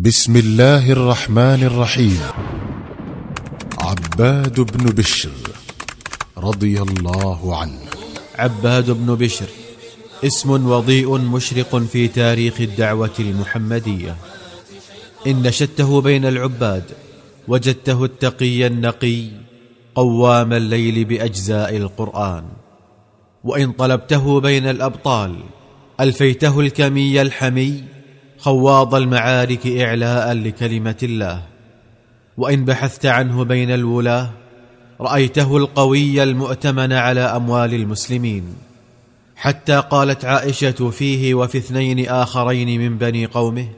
بسم الله الرحمن الرحيم عباد بن بشر رضي الله عنه عباد بن بشر اسم وضيء مشرق في تاريخ الدعوة المحمدية إن نشدته بين العباد وجدته التقي النقي قوام الليل بأجزاء القرآن وإن طلبته بين الأبطال ألفيته الكمي الحمي خواض المعارك إعلاء لكلمة الله. وإن بحثت عنه بين الولاه رأيته القوي المؤتمن على أموال المسلمين. حتى قالت عائشة فيه وفي اثنين آخرين من بني قومه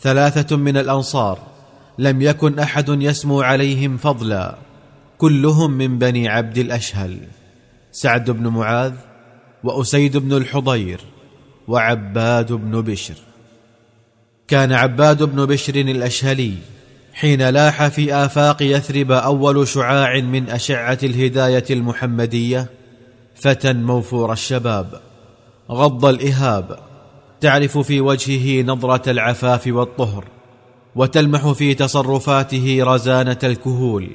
ثلاثة من الأنصار لم يكن أحد يسمو عليهم فضلا. كلهم من بني عبد الأشهل سعد بن معاذ وأسيد بن الحضير وعباد بن بشر. كان عباد بن بشر الأشهلي حين لاح في آفاق يثرب أول شعاع من أشعة الهداية المحمدية فتى موفور الشباب. غض الإهاب. تعرف في وجهه نظرة العفاف والطهر وتلمح في تصرفاته رزانة الكهول.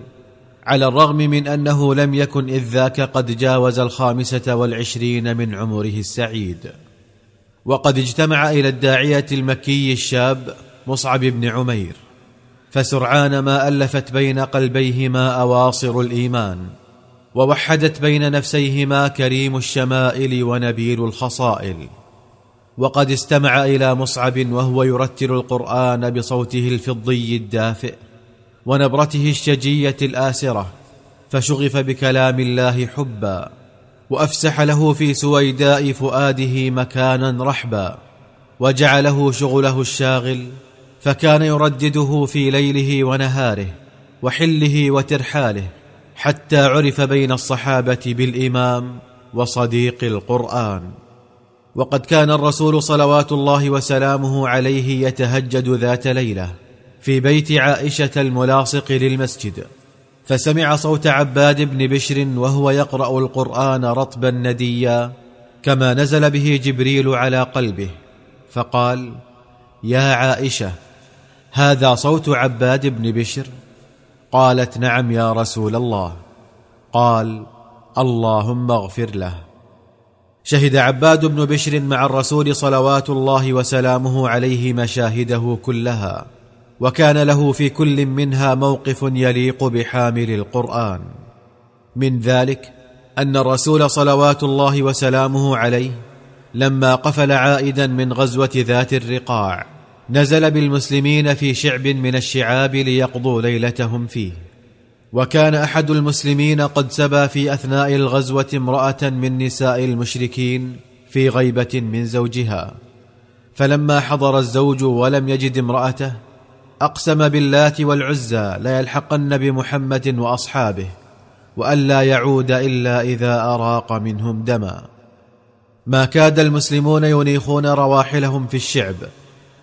على الرغم من أنه لم يكن إذ ذاك قد جاوز الخامسة والعشرين من عمره السعيد. وقد اجتمع إلى الداعية المكي الشاب مصعب بن عمير فسرعان ما ألفت بين قلبيهما أواصر الإيمان ووحدت بين نفسيهما كريم الشمائل ونبيل الخصائل. وقد استمع إلى مصعب وهو يرتل القرآن بصوته الفضي الدافئ ونبرته الشجية الآسرة فشغف بكلام الله حبا. وأفسح له في سويداء فؤاده مكانا رحبا وجعله شغله الشاغل فكان يردده في ليله ونهاره وحله وترحاله حتى عرف بين الصحابة بالإمام وصديق القرآن. وقد كان الرسول صلوات الله وسلامه عليه يتهجد ذات ليلة في بيت عائشة الملاصق للمسجد. فسمع صوت عباد بن بشر وهو يقرأ القرآن رطبا نديا كما نزل به جبريل على قلبه فقال يا عائشة هذا صوت عباد بن بشر؟ قالت نعم يا رسول الله. قال اللهم اغفر له. شهد عباد بن بشر مع الرسول صلوات الله وسلامه عليه مشاهده كلها. وكان له في كل منها موقف يليق بحامل القرآن. من ذلك أن الرسول صلوات الله وسلامه عليه لما قفل عائدا من غزوة ذات الرقاع نزل بالمسلمين في شعب من الشعاب ليقضوا ليلتهم فيه. وكان أحد المسلمين قد سبى في أثناء الغزوة امرأة من نساء المشركين في غيبة من زوجها. فلما حضر الزوج ولم يجد امرأته أقسم باللات والعزى ليلحقن بمحمد وأصحابه والا يعود إلا إذا أراق منهم دما. ما كاد المسلمون ينيخون رواحلهم في الشعب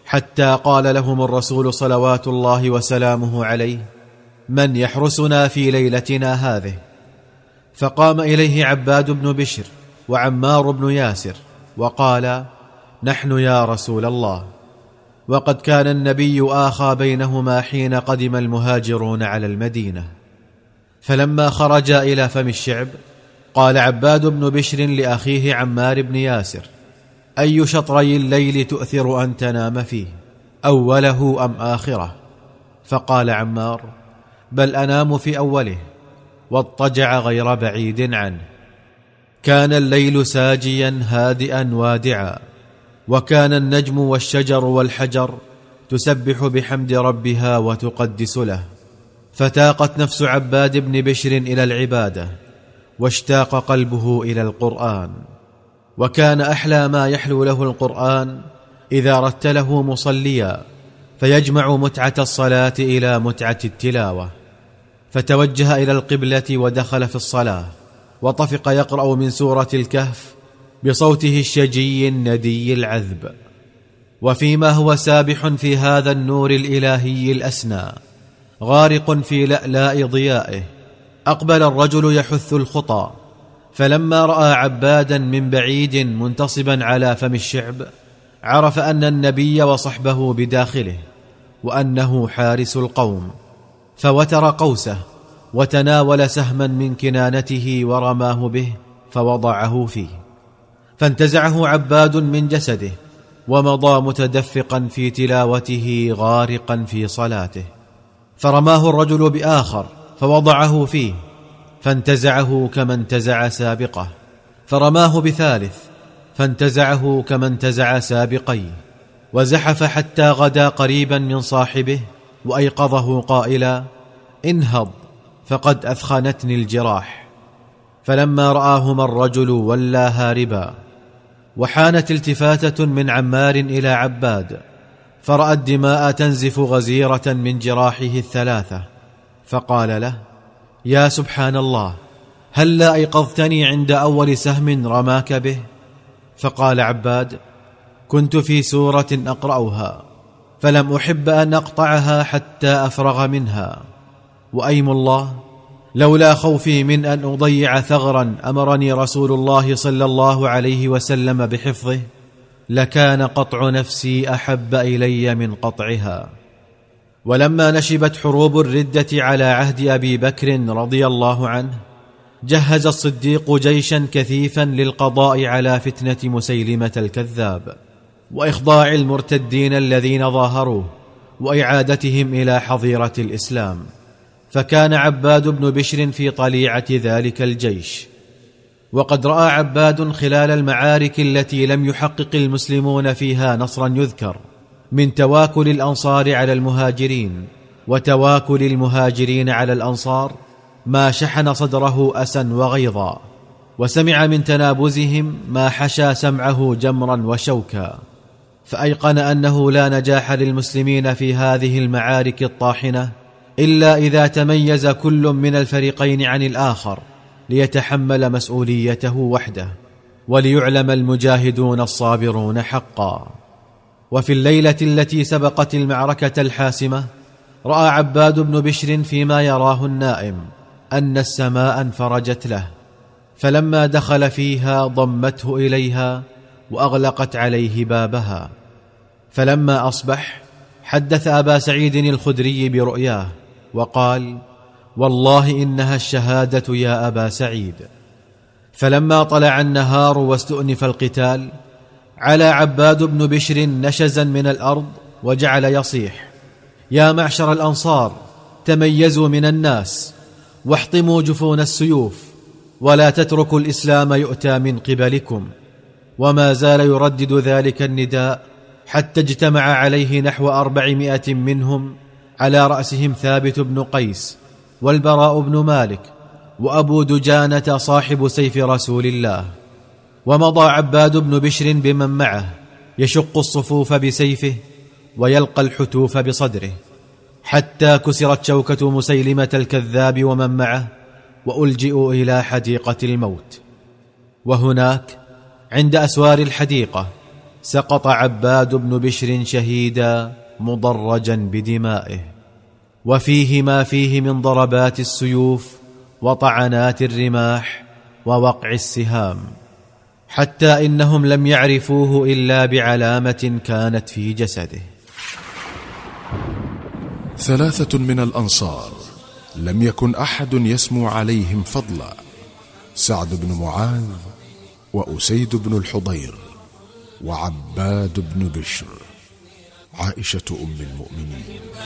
حتى قال لهم الرسول صلوات الله وسلامه عليه من يحرسنا في ليلتنا هذه؟ فقام إليه عباد بن بشر وعمار بن ياسر وقال نحن يا رسول الله. وقد كان النبي آخى بينهما حين قدم المهاجرون على المدينة. فلما خرجا إلى فم الشعب قال عباد بن بشر لأخيه عمار بن ياسر أي شطري الليل تؤثر أن تنام فيه أوله أم آخرة؟ فقال عمار بل أنام في أوله واضطجع غير بعيد عنه. كان الليل ساجيا هادئا وادعا. وكان النجم والشجر والحجر تسبح بحمد ربها وتقدس له. فتاقت نفس عباد بن بشر إلى العبادة واشتاق قلبه إلى القرآن. وكان أحلى ما يحلو له القرآن إذا رتله مصليا فيجمع متعة الصلاة إلى متعة التلاوة. فتوجه إلى القبلة ودخل في الصلاة وطفق يقرأ من سورة الكهف بصوته الشجي الندي العذب. وفيما هو سابح في هذا النور الإلهي الأسنى غارق في لألاء ضيائه. أقبل الرجل يحث الخطى فلما رأى عبادا من بعيد منتصبا على فم الشعب عرف أن النبي وصحبه بداخله وأنه حارس القوم. فوتر قوسه وتناول سهما من كنانته ورماه به فوضعه فيه. فانتزعه عباد من جسده ومضى متدفقا في تلاوته غارقا في صلاته. فرماه الرجل بآخر فوضعه فيه فانتزعه كما انتزع سابقه. فرماه بثالث فانتزعه كما انتزع سابقيه. وزحف حتى غدا قريبا من صاحبه وأيقظه قائلا انهض فقد أثخنتني الجراح. فلما رآهما الرجل ولى هاربا وحانت التفاتة من عمار إلى عباد فراى الدماء تنزف غزيرة من جراحه الثلاثة فقال له يا سبحان الله هل لا أيقظتني عند أول سهم رماك به؟ فقال عباد كنت في سورة أقرأها فلم أحب أن أقطعها حتى أفرغ منها وأيم الله لولا خوفي من أن أضيع ثغرا أمرني رسول الله صلى الله عليه وسلم بحفظه لكان قطع نفسي أحب إلي من قطعها. ولما نشبت حروب الردة على عهد أبي بكر رضي الله عنه جهز الصديق جيشا كثيفا للقضاء على فتنة مسيلمة الكذاب وإخضاع المرتدين الذين ظاهروه وإعادتهم إلى حظيرة الإسلام. فكان عباد بن بشر في طليعة ذلك الجيش. وقد رأى عباد خلال المعارك التي لم يحقق المسلمون فيها نصرا يذكر من تواكل الأنصار على المهاجرين وتواكل المهاجرين على الأنصار ما شحن صدره اسا وغيظا وسمع من تنابزهم ما حشى سمعه جمرا وشوكا. فأيقن أنه لا نجاح للمسلمين في هذه المعارك الطاحنة إلا إذا تميز كل من الفريقين عن الآخر ليتحمل مسؤوليته وحده وليعلم المجاهدون الصابرون حقا. وفي الليلة التي سبقت المعركة الحاسمة رأى عباد بن بشر فيما يراه النائم أن السماء انفرجت له فلما دخل فيها ضمته إليها وأغلقت عليه بابها. فلما أصبح حدث أبا سعيد الخدري برؤياه وقال والله إنها الشهادة يا أبا سعيد. فلما طلع النهار واستؤنف القتال على عباد بن بشر نشزا من الأرض وجعل يصيح. يا معشر الأنصار تميزوا من الناس واحطموا جفون السيوف ولا تتركوا الإسلام يؤتى من قبلكم. وما زال يردد ذلك النداء حتى اجتمع عليه نحو أربعمائة منهم على رأسهم ثابت بن قيس والبراء بن مالك وأبو دجانة صاحب سيف رسول الله ومضى عباد بن بشر بمن معه يشق الصفوف بسيفه ويلقى الحتوف بصدره حتى كسرت شوكة مسيلمة الكذاب ومن معه وألجئوا إلى حديقة الموت. وهناك عند أسوار الحديقة سقط عباد بن بشر شهيدا مضرجا بدمائه. وفيه ما فيه من ضربات السيوف وطعنات الرماح ووقع السهام. حتى إنهم لم يعرفوه إلا بعلامة كانت في جسده. ثلاثة من الأنصار لم يكن أحد يسمو عليهم فضلا سعد بن معاذ وأسيد بن الحضير وعباد بن بشر. عائشة أم المؤمنين.